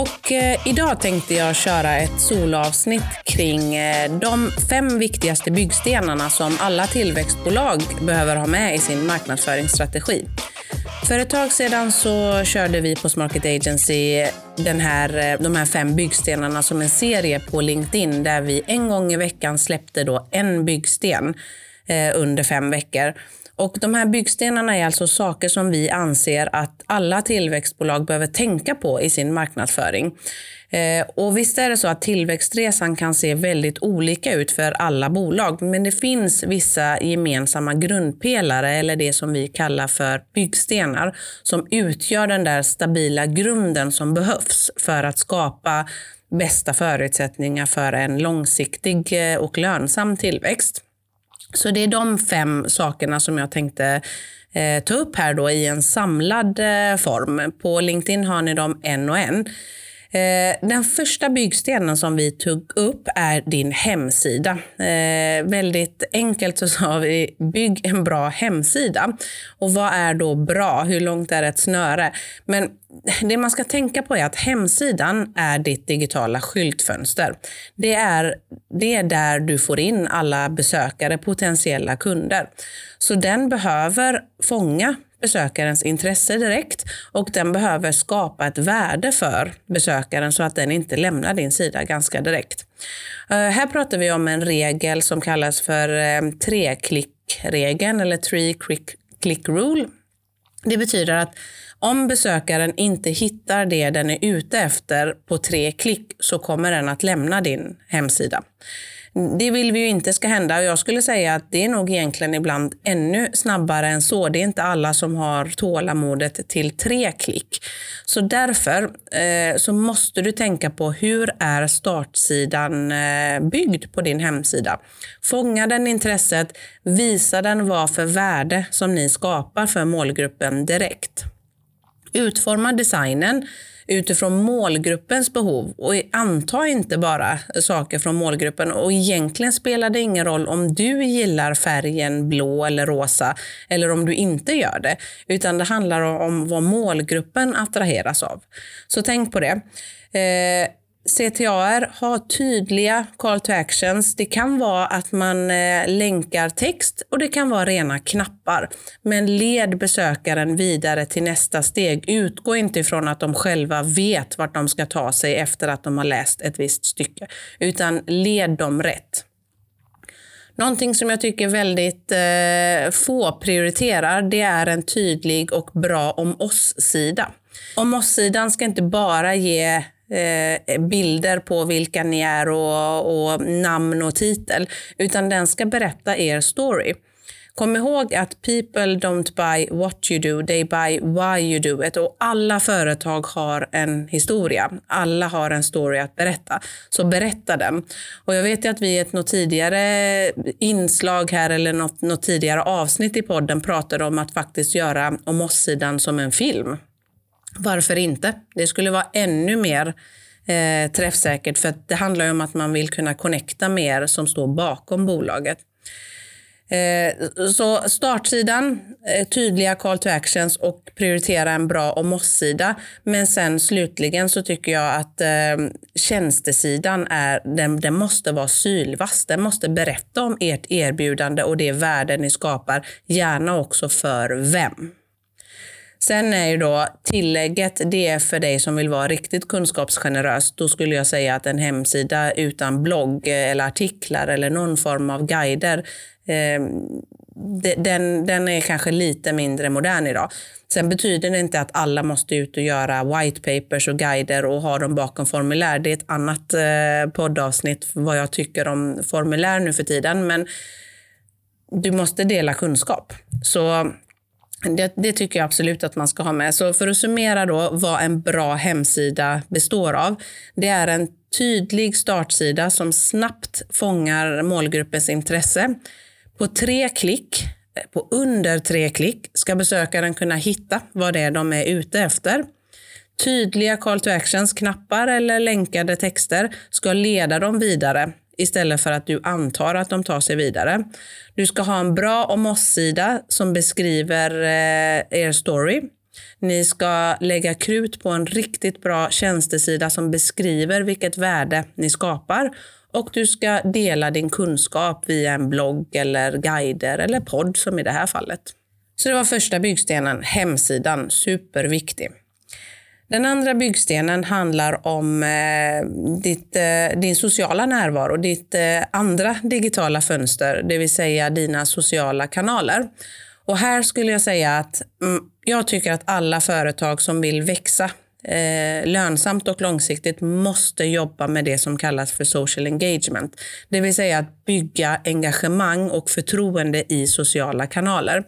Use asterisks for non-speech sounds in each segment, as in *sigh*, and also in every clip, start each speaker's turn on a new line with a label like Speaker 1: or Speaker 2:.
Speaker 1: Och eh, idag tänkte jag köra ett solavsnitt kring eh, de fem viktigaste byggstenarna som alla tillväxtbolag behöver ha med i sin marknadsföringsstrategi. För ett tag sedan så körde vi på Smarket Agency den här, eh, de här fem byggstenarna som en serie på LinkedIn där vi en gång i veckan släppte då en byggsten eh, under fem veckor. Och de här byggstenarna är alltså saker som vi anser att alla tillväxtbolag behöver tänka på i sin marknadsföring. Eh, och visst är det så att tillväxtresan kan se väldigt olika ut för alla bolag, men det finns vissa gemensamma grundpelare eller det som vi kallar för byggstenar som utgör den där stabila grunden som behövs för att skapa bästa förutsättningar för en långsiktig eh, och lönsam tillväxt. Så det är de fem sakerna som jag tänkte eh, ta upp här då i en samlad eh, form. På LinkedIn har ni dem en och en. Eh, den första byggstenen som vi tog upp är din hemsida. Eh, väldigt enkelt så sa vi bygg en bra hemsida. Och vad är då bra? Hur långt är ett snöre? Men det man ska tänka på är att hemsidan är ditt digitala skyltfönster. Det är, det är där du får in alla besökare, potentiella kunder. Så den behöver fånga besökarens intresse direkt och den behöver skapa ett värde för besökaren så att den inte lämnar din sida ganska direkt. Eh, här pratar vi om en regel som kallas för eh, treklickregeln eller three click, click rule. Det betyder att om besökaren inte hittar det den är ute efter på tre klick så kommer den att lämna din hemsida. Det vill vi ju inte ska hända och jag skulle säga att det är nog egentligen ibland ännu snabbare än så. Det är inte alla som har tålamodet till tre klick. Så därför eh, så måste du tänka på hur är startsidan eh, byggd på din hemsida. Fånga den intresset, visa den vad för värde som ni skapar för målgruppen direkt. Utforma designen utifrån målgruppens behov och anta inte bara saker från målgruppen. Och egentligen spelar det ingen roll om du gillar färgen blå eller rosa eller om du inte gör det, utan det handlar om vad målgruppen attraheras av. Så tänk på det. Eh, CTAR har tydliga call to actions. Det kan vara att man eh, länkar text och det kan vara rena knappar. Men led besökaren vidare till nästa steg. Utgå inte ifrån att de själva vet vart de ska ta sig efter att de har läst ett visst stycke, utan led dem rätt. Någonting som jag tycker väldigt eh, få prioriterar, det är en tydlig och bra om oss-sida. Om oss-sidan ska inte bara ge eh, bilder på vilka ni är och, och namn och titel, utan den ska berätta er story. Kom ihåg att people don't buy what you do, they buy why you do it. Och alla företag har en historia. Alla har en story att berätta. Så berätta den. Och jag vet ju att vi i ett något tidigare inslag här eller något, något tidigare avsnitt i podden pratade om att faktiskt göra om oss-sidan som en film. Varför inte? Det skulle vara ännu mer eh, träffsäkert för det handlar ju om att man vill kunna connecta mer som står bakom bolaget. Eh, så startsidan, eh, tydliga call to actions och prioritera en bra om oss-sida. Men sen slutligen så tycker jag att eh, tjänstesidan är, den, den måste vara sylvass. Den måste berätta om ert erbjudande och det värde ni skapar, gärna också för vem. Sen är ju då tillägget, det är för dig som vill vara riktigt kunskapsgenerös. Då skulle jag säga att en hemsida utan blogg eller artiklar eller någon form av guider, eh, den, den är kanske lite mindre modern idag. Sen betyder det inte att alla måste ut och göra white papers och guider och ha dem bakom formulär. Det är ett annat eh, poddavsnitt vad jag tycker om formulär nu för tiden. Men du måste dela kunskap. Så det, det, tycker jag absolut att man ska ha med. Så för att summera då vad en bra hemsida består av. Det är en tydlig startsida som snabbt fångar målgruppens intresse. På tre klick
Speaker 2: På under tre klick ska besökaren kunna hitta vad det är de är ute efter. Tydliga call to actions, knappar eller länkade texter ska leda dem vidare istället för att du antar att de tar sig vidare. Du ska ha en bra om oss-sida som beskriver eh, er story. Ni ska lägga krut på en riktigt bra tjänstesida som beskriver vilket värde ni skapar och du ska dela din kunskap via en blogg eller guider eller podd som i det här fallet. Så det var första byggstenen, hemsidan, superviktig. Den andra byggstenen handlar om eh, ditt, eh, din sociala närvaro, ditt eh, andra digitala fönster, det vill säga dina sociala kanaler. Och här skulle jag säga att mm, jag tycker att alla företag som vill växa eh, lönsamt och långsiktigt måste jobba med det som kallas för social engagement. Det vill säga att bygga engagemang och förtroende i sociala kanaler.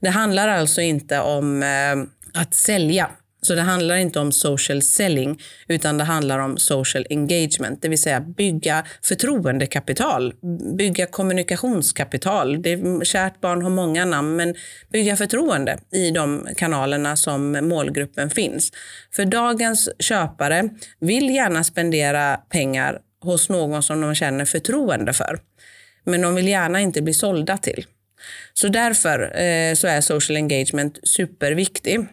Speaker 2: Det handlar alltså inte om eh, att sälja så det handlar inte om social selling, utan det handlar om social engagement, det vill säga bygga förtroendekapital, bygga kommunikationskapital. Det kärt barn har många namn, men bygga förtroende i de kanalerna som målgruppen finns. För dagens köpare vill gärna spendera pengar hos någon som de känner förtroende för. Men de vill gärna inte bli sålda till. Så därför eh, så är social engagement superviktig.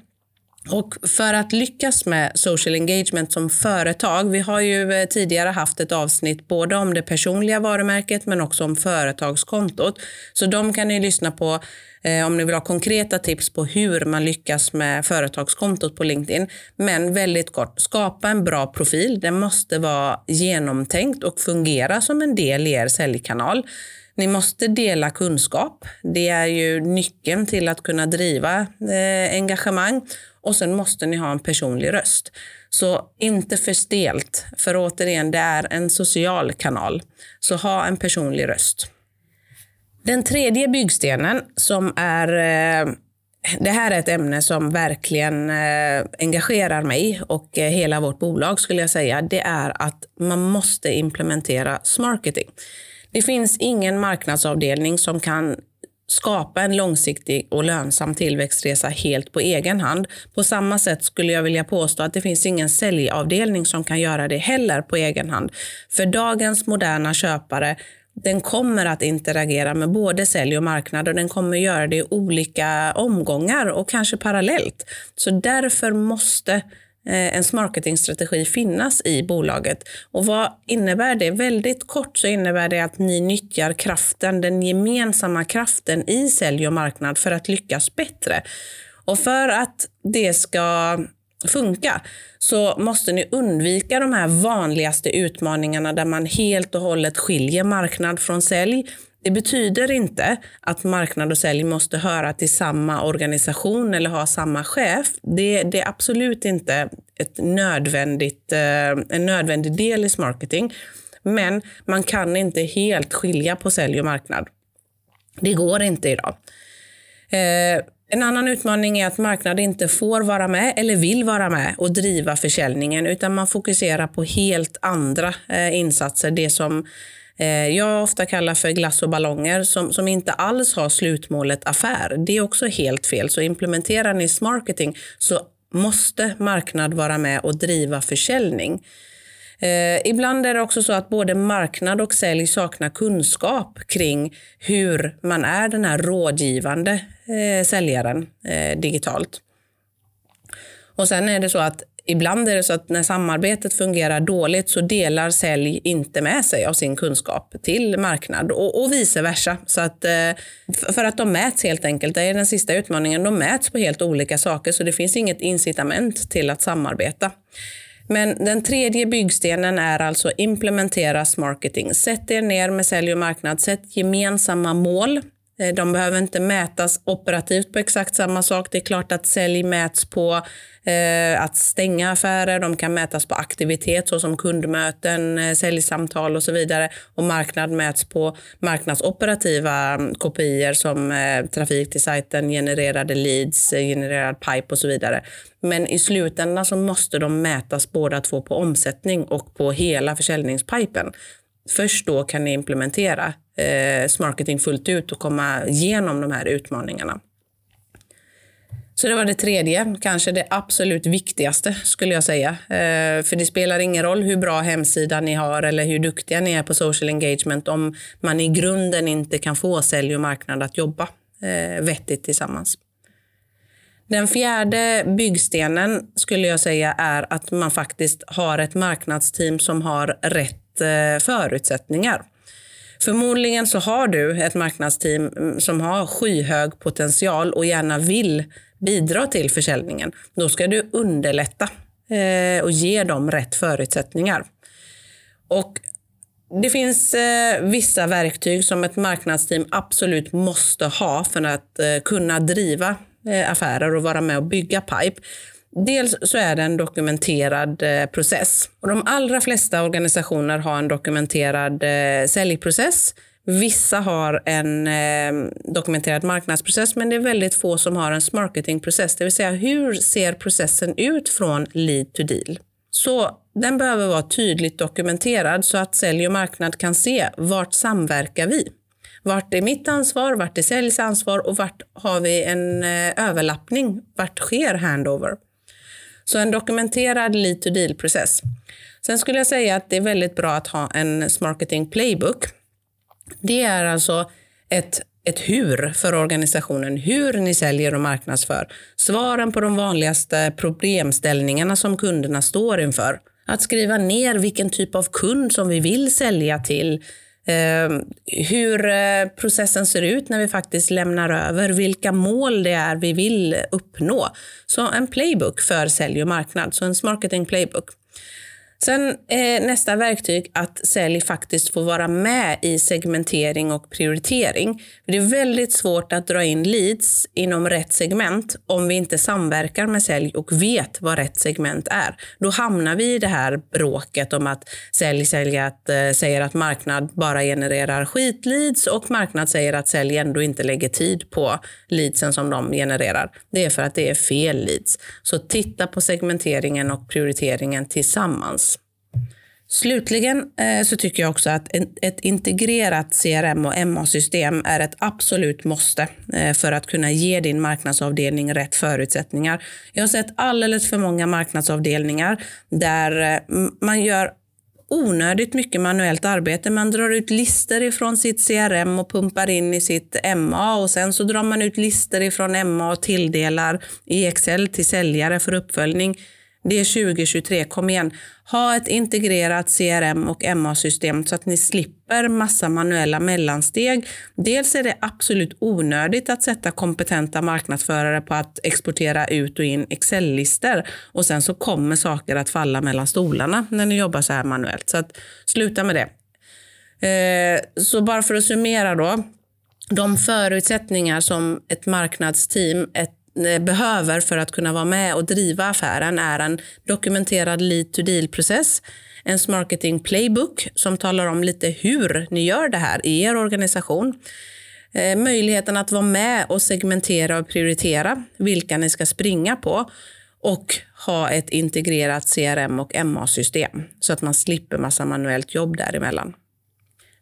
Speaker 2: Och för att lyckas med social engagement som företag, vi har ju eh, tidigare haft ett avsnitt både om det personliga varumärket men också om företagskontot. Så de kan ni lyssna på eh, om ni vill ha konkreta tips på hur man lyckas med företagskontot på LinkedIn. Men väldigt kort, skapa en bra profil. Den måste vara genomtänkt och fungera som en del i er säljkanal. Ni måste dela kunskap. Det är ju nyckeln till att kunna driva eh, engagemang och sen måste ni ha en personlig röst. Så inte för stelt, för återigen, det är en social kanal. Så ha en personlig röst. Den tredje byggstenen som är eh, det här är ett ämne som verkligen eh, engagerar mig och eh, hela vårt bolag skulle jag säga. Det är att man måste implementera smarketing. Det finns ingen marknadsavdelning som kan skapa en långsiktig och lönsam tillväxtresa helt på egen hand. På samma sätt skulle jag vilja påstå att det finns ingen säljavdelning som kan göra det heller på egen hand. För dagens moderna köpare den kommer att interagera med både sälj och marknad och den kommer göra det i olika omgångar och kanske parallellt. Så därför måste Eh, ens marketingstrategi finnas i bolaget. Och vad innebär det? Väldigt kort så innebär det att ni nyttjar kraften, den gemensamma kraften i sälj och marknad för att lyckas bättre. Och för att det ska funka så måste ni undvika de här vanligaste utmaningarna där man helt och hållet skiljer marknad från sälj. Det betyder inte att marknad och sälj måste höra till samma organisation eller ha samma chef. Det, det är absolut inte ett nödvändigt, eh, en nödvändig del i marketing. Men man kan inte helt skilja på sälj och marknad. Det går inte idag. Eh, en annan utmaning är att marknad inte får vara med eller vill vara med och driva försäljningen utan man fokuserar på helt andra eh, insatser. Det som Eh, jag ofta kallar för glass och ballonger som, som inte alls har slutmålet affär. Det är också helt fel. Så implementerar ni marketing så måste marknad vara med och driva försäljning. Eh, ibland är det också så att både marknad och sälj saknar kunskap kring hur man är den här rådgivande eh, säljaren eh, digitalt. Och sen är det så att Ibland är det så att när samarbetet fungerar dåligt så delar sälj inte med sig av sin kunskap till marknad och, och vice versa. Så att, eh, för att de mäts helt enkelt. Det är den sista utmaningen. De mäts på helt olika saker så det finns inget incitament till att samarbeta. Men den tredje byggstenen är alltså implementera marketing. Sätt er ner med sälj och marknad. Sätt gemensamma mål Eh, de behöver inte mätas operativt på exakt samma sak. Det är klart att sälj mäts på eh, att stänga affärer. De kan mätas på aktivitet såsom kundmöten, eh, säljsamtal och så vidare. Och marknad mäts på marknadsoperativa mm, kopior som eh, trafik till sajten, genererade leads, eh, genererad pipe och så vidare. Men i slutändan så måste de mätas båda två på omsättning och på hela försäljningspipen. Först då kan ni implementera eh, smarketing fullt ut och komma igenom de här utmaningarna. Så det var det tredje, kanske det absolut viktigaste skulle jag säga. Eh, för det spelar ingen roll hur bra hemsida ni har eller hur duktiga ni är på social engagement om man i grunden inte kan få sälj och marknad att jobba eh, vettigt tillsammans. Den fjärde byggstenen skulle jag säga är att man faktiskt har ett marknadsteam som har rätt rätt eh, förutsättningar. Förmodligen så har du ett marknadsteam mm, som har skyhög potential och gärna vill bidra till försäljningen. Då ska du underlätta eh, och ge dem rätt förutsättningar. Och det finns eh, vissa verktyg som ett marknadsteam absolut måste ha för att kunna driva affärer och vara med och bygga pipe. Dels så är det en dokumenterad eh, process. Och de allra flesta organisationer har en dokumenterad eh, säljprocess. Vissa har en eh, dokumenterad marknadsprocess, men det är väldigt få som har en marketingprocess. Det vill säga, hur ser processen ut från lead to deal? Så den behöver vara tydligt dokumenterad så att sälj och marknad kan se vart samverkar vi? Vart är mitt ansvar? Vart är säljs ansvar? Och vart har vi en eh, överlappning? Vart sker handover? Så en dokumenterad lead to deal-process. Sen skulle jag säga att det är väldigt bra att ha en marketing playbook. Det är alltså ett ett hur för organisationen, hur ni säljer och marknadsför. Svaren på de vanligaste problemställningarna som kunderna står inför. Att skriva ner vilken typ av kund som vi vill sälja till, Ehm, hur eh, processen ser ut när vi faktiskt lämnar över, vilka mål det är vi vill uppnå. Så en playbook för sälj och marknad, så en marketing playbook. Sen eh, nästa verktyg att sälj faktiskt får vara med i segmentering och prioritering. Det är väldigt svårt att dra in leads inom rätt segment om vi inte samverkar med sälj och vet vad rätt segment är. Då hamnar vi i det här bråket om att sälj säljer att, eh, säger att marknad bara genererar skitleads och marknad säger att sälj ändå inte lägger tid på leadsen som de genererar. Det är för att det är fel leads. Så titta på segmenteringen och prioriteringen tillsammans. Slutligen eh, så tycker jag också att ett integrerat CRM och MA-system är ett absolut måste eh, för att kunna ge din marknadsavdelning rätt förutsättningar. Jag har sett alldeles för många marknadsavdelningar där eh, man gör onödigt mycket manuellt arbete. Man drar ut lister ifrån sitt CRM och pumpar in i sitt MA och sen så drar man ut lister ifrån MA och tilldelar i Excel till säljare för uppföljning. Det är 2023, kom igen. Ha ett integrerat CRM och MA-system så att ni slipper massa manuella mellansteg. Dels är det absolut onödigt att sätta kompetenta marknadsförare på att exportera ut och in Excel-lister och sen så kommer saker att falla mellan stolarna när ni jobbar så här manuellt. Så att sluta med det. Eh, så bara för att summera då. De förutsättningar som ett marknadsteam, ett Eh, behöver för att kunna vara med och driva affären är en dokumenterad lead to deal-process, en marketing playbook som talar om lite hur ni gör det här i er organisation. Eh, möjligheten att vara med och segmentera och prioritera vilka ni ska springa på och ha ett integrerat CRM och MA-system så att man slipper massa manuellt jobb däremellan.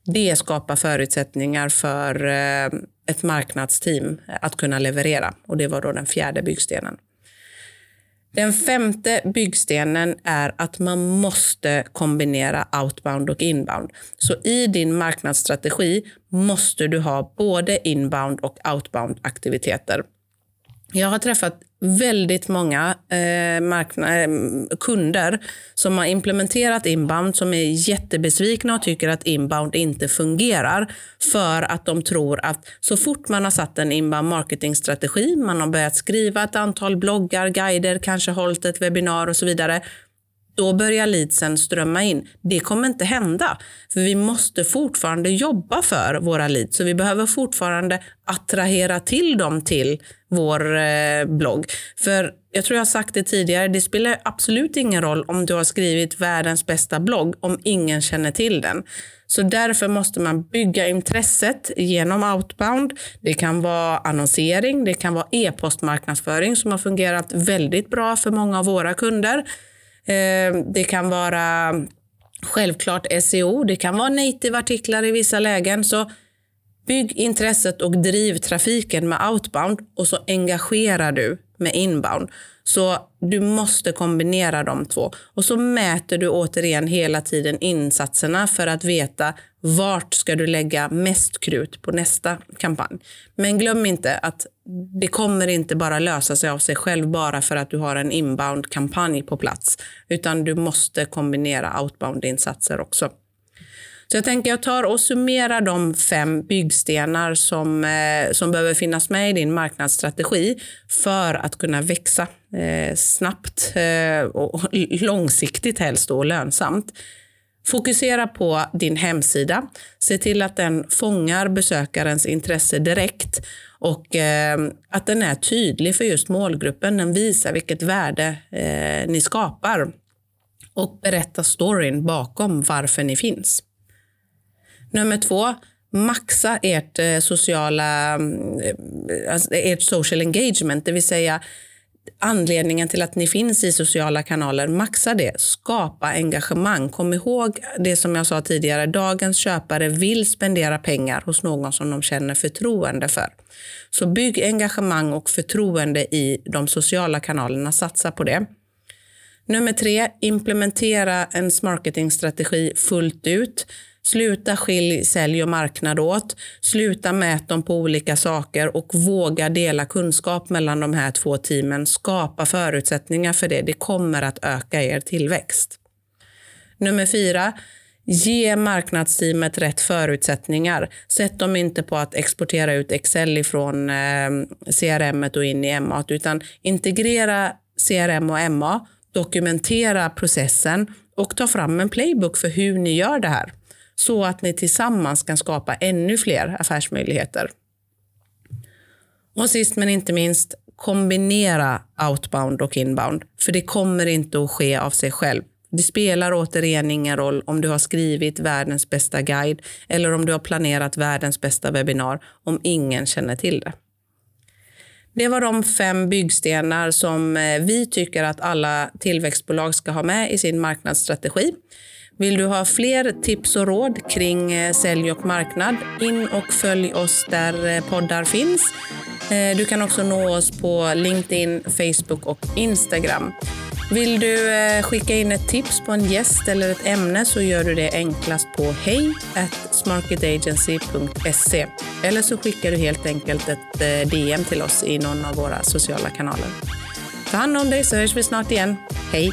Speaker 2: Det skapar förutsättningar för eh, ett marknadsteam att kunna leverera. Och Det var då den fjärde byggstenen. Den femte byggstenen är att man måste kombinera outbound och inbound. Så i din marknadsstrategi måste du ha både inbound och outbound aktiviteter. Jag har träffat väldigt många eh, markna- eh, kunder som har implementerat inbound som är jättebesvikna och tycker att inbound inte fungerar för att de tror att så fort man har satt en inbound marketingstrategi, man har börjat skriva ett antal bloggar, guider, kanske hållit ett webbinar och så vidare, då börjar leadsen strömma in. Det kommer inte hända, för vi måste fortfarande jobba för våra leads. Så vi behöver fortfarande attrahera till dem till vår eh, blogg. För jag tror jag har sagt det tidigare, det spelar absolut ingen roll om du har skrivit världens bästa blogg om ingen känner till den. Så därför måste man bygga intresset genom outbound. Det kan vara annonsering, det kan vara e-postmarknadsföring som har fungerat väldigt bra för många av våra kunder. Eh, det kan vara Självklart SEO, det kan vara native-artiklar i vissa lägen. Så bygg intresset och driv trafiken med outbound och så engagerar du med inbound. Så du måste kombinera de två. Och så mäter du återigen hela tiden insatserna för att veta vart ska du lägga mest krut på nästa kampanj. Men glöm inte att det kommer inte bara lösa sig av sig själv bara för att du har en inbound-kampanj på plats, utan du måste kombinera outbound-insatser också. Så jag tänker jag tar och summerar de fem byggstenar som, eh, som behöver finnas med i din marknadsstrategi för att kunna växa eh, snabbt eh, och *laughs* långsiktigt helst och lönsamt. Fokusera på din hemsida. Se till att den fångar besökarens intresse direkt och eh, att den är tydlig för just målgruppen. Den visar vilket värde eh, ni skapar och berättar storyn bakom varför ni finns. Nummer två, maxa ert eh, sociala, mm, eh, alltså ert social engagement, det vill säga anledningen till att ni finns i sociala kanaler. Maxa det. Skapa engagemang. Kom ihåg det som jag sa tidigare. Dagens köpare vill spendera pengar hos någon som de känner förtroende för. Så bygg engagemang och förtroende i de sociala kanalerna. Satsa på det. Nummer tre, implementera en marketingstrategi fullt ut. Sluta skilj sälj och marknad åt. Sluta mät dem på olika saker och våga dela kunskap mellan de här två teamen. Skapa förutsättningar för det. Det kommer att öka er tillväxt. Nummer fyra. Ge marknadsteamet rätt förutsättningar. Sätt dem inte på att exportera ut Excel ifrån eh, CRM och in i MA, utan integrera CRM och MA, dokumentera processen och ta fram en playbook för hur ni gör det här så att ni tillsammans kan skapa ännu fler affärsmöjligheter. Och sist men inte minst, kombinera outbound och inbound, för det kommer inte att ske av sig själv. Det spelar återigen ingen roll om du har skrivit världens bästa guide eller om du har planerat världens bästa webbinar om ingen känner till det. Det var de fem byggstenar som eh, vi tycker att alla tillväxtbolag ska ha med i sin marknadsstrategi. Vill du ha fler tips och råd kring eh, sälj och marknad? In och följ oss där eh, poddar finns. Eh, du kan också nå oss på LinkedIn, Facebook och Instagram. Vill du skicka in ett tips på en gäst eller ett ämne så gör du det enklast på hej smarketagency.se eller så skickar du helt enkelt ett DM till oss i någon av våra sociala kanaler. Ta hand om dig så hörs vi snart igen. Hej!